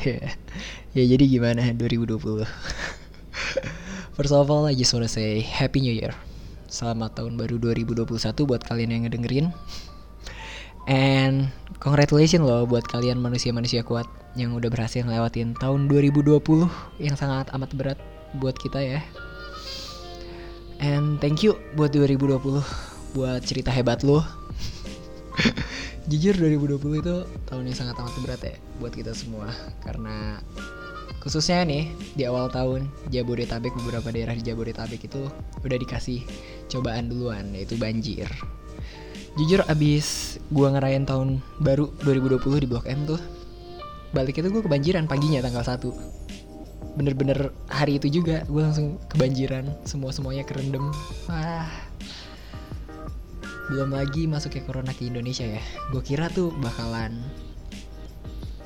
ya jadi gimana 2020 First of all I just wanna say Happy New Year. Selamat tahun baru 2021 buat kalian yang ngedengerin. And congratulations loh buat kalian manusia-manusia kuat Yang udah berhasil ngelewatin tahun 2020 Yang sangat amat berat buat kita ya. And thank you buat 2020 Buat cerita hebat lo Jujur 2020 itu tahun yang sangat amat berat ya Buat kita semua. Karena khususnya nih di awal tahun Jabodetabek beberapa daerah di Jabodetabek itu udah dikasih cobaan duluan yaitu banjir. Jujur abis gua ngerayain tahun baru 2020 di Blok M tuh balik itu gue kebanjiran paginya tanggal 1 bener-bener hari itu juga gue langsung kebanjiran semua semuanya kerendam wah belum lagi masuknya corona ke Indonesia ya. Gue kira tuh bakalan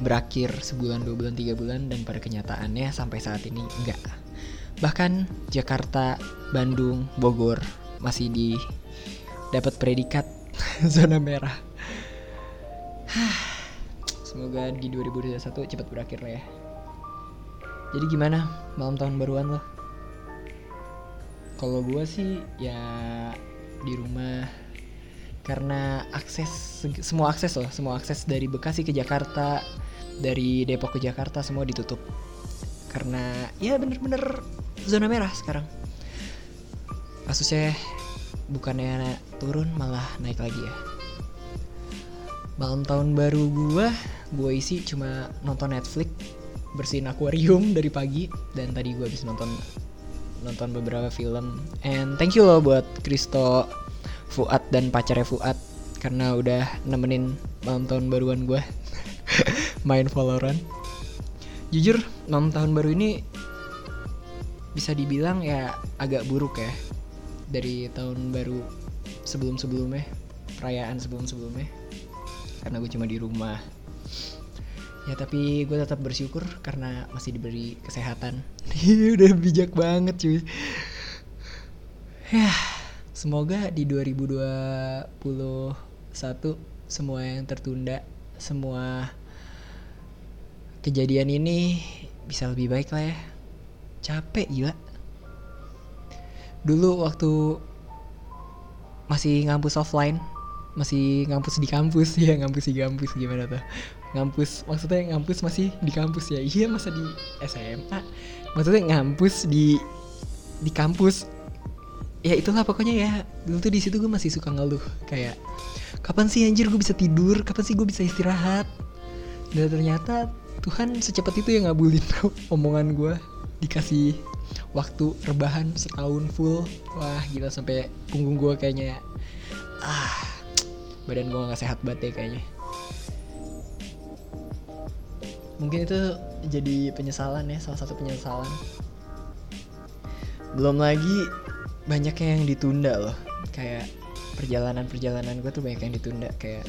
berakhir sebulan dua bulan tiga bulan dan pada kenyataannya sampai saat ini enggak. Bahkan Jakarta Bandung Bogor masih di dapat predikat zona merah. Semoga di 2021 cepat berakhir lah ya. Jadi gimana? Malam tahun baruan lo? Kalau gue sih ya di rumah karena akses semua akses loh semua akses dari Bekasi ke Jakarta dari Depok ke Jakarta semua ditutup. Karena ya bener-bener zona merah sekarang. Kasusnya bukannya turun malah naik lagi ya. Malam tahun baru gua gua isi cuma nonton Netflix bersihin akuarium dari pagi dan tadi gua habis nonton nonton beberapa film. And thank you loh buat Kristo Fuad dan pacarnya Fuad karena udah nemenin malam tahun baruan gue main Valorant. Jujur, malam tahun baru ini bisa dibilang ya agak buruk ya dari tahun baru sebelum-sebelumnya, perayaan sebelum-sebelumnya. Karena gue cuma di rumah. Ya tapi gue tetap bersyukur karena masih diberi kesehatan. Udah bijak banget cuy. Ya, semoga di 2021 semua yang tertunda, semua kejadian ini bisa lebih baik lah ya. Capek gila. Dulu waktu masih ngampus offline masih ngampus di kampus ya ngampus di kampus gimana tuh? Ngampus maksudnya ngampus masih di kampus ya? Iya masa di SMA maksudnya ngampus di di kampus ya itulah pokoknya ya. Dulu tuh di situ gue masih suka ngeluh kayak kapan sih anjir gue bisa tidur? Kapan sih gue bisa istirahat? Dan ternyata Tuhan secepat itu yang ngabulin omongan gue dikasih waktu rebahan setahun full. Wah gila sampai punggung gue kayaknya ah badan gue nggak sehat banget deh kayaknya. Mungkin itu jadi penyesalan ya salah satu penyesalan. Belum lagi banyaknya yang ditunda loh. Kayak perjalanan-perjalanan gue tuh banyak yang ditunda. Kayak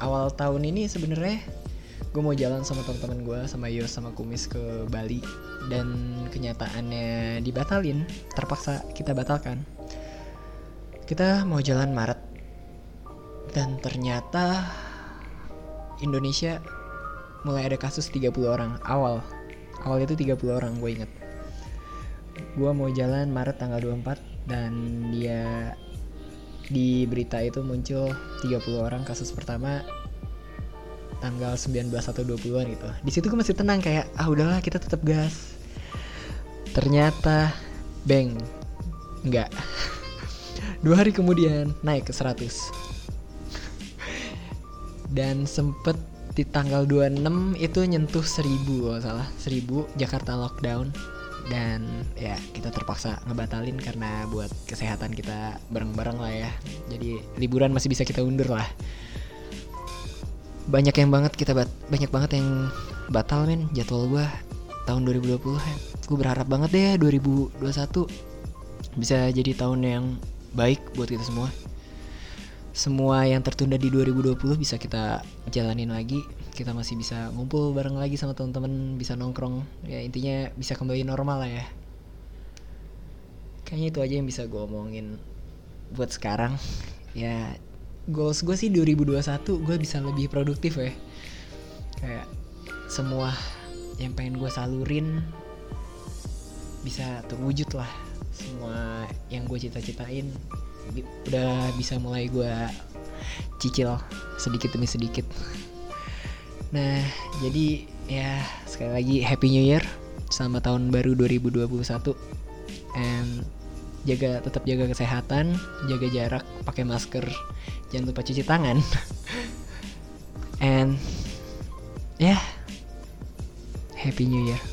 awal tahun ini sebenarnya gue mau jalan sama teman-teman gue sama Yos sama Kumis ke Bali. Dan kenyataannya dibatalin. Terpaksa kita batalkan. Kita mau jalan Maret. Dan ternyata Indonesia mulai ada kasus 30 orang. Awal. Awal itu 30 orang gue inget gue mau jalan Maret tanggal 24 dan dia di berita itu muncul 30 orang kasus pertama tanggal 19 atau 20-an gitu. Di situ gue masih tenang kayak ah udahlah kita tetap gas. Ternyata bang enggak. Dua hari kemudian naik ke 100. Dan sempet di tanggal 26 itu nyentuh 1000 kalau salah. 1000 Jakarta lockdown dan ya kita terpaksa ngebatalin karena buat kesehatan kita bareng-bareng lah ya. Jadi liburan masih bisa kita undur lah banyak yang banget kita bat banyak banget yang batal men jadwal gue tahun 2020 ya. gue berharap banget deh 2021 bisa jadi tahun yang baik buat kita semua semua yang tertunda di 2020 bisa kita jalanin lagi. Kita masih bisa ngumpul bareng lagi sama teman-teman bisa nongkrong. Ya intinya bisa kembali normal lah ya. Kayaknya itu aja yang bisa gue omongin buat sekarang. Ya goals gue sih 2021 gue bisa lebih produktif ya. Kayak semua yang pengen gue salurin bisa terwujud lah. Semua yang gue cita-citain udah bisa mulai gue cicil sedikit demi sedikit. Nah jadi ya sekali lagi happy new year. Selamat tahun baru 2021 and jaga tetap jaga kesehatan jaga jarak pakai masker jangan lupa cuci tangan. And ya yeah, happy new year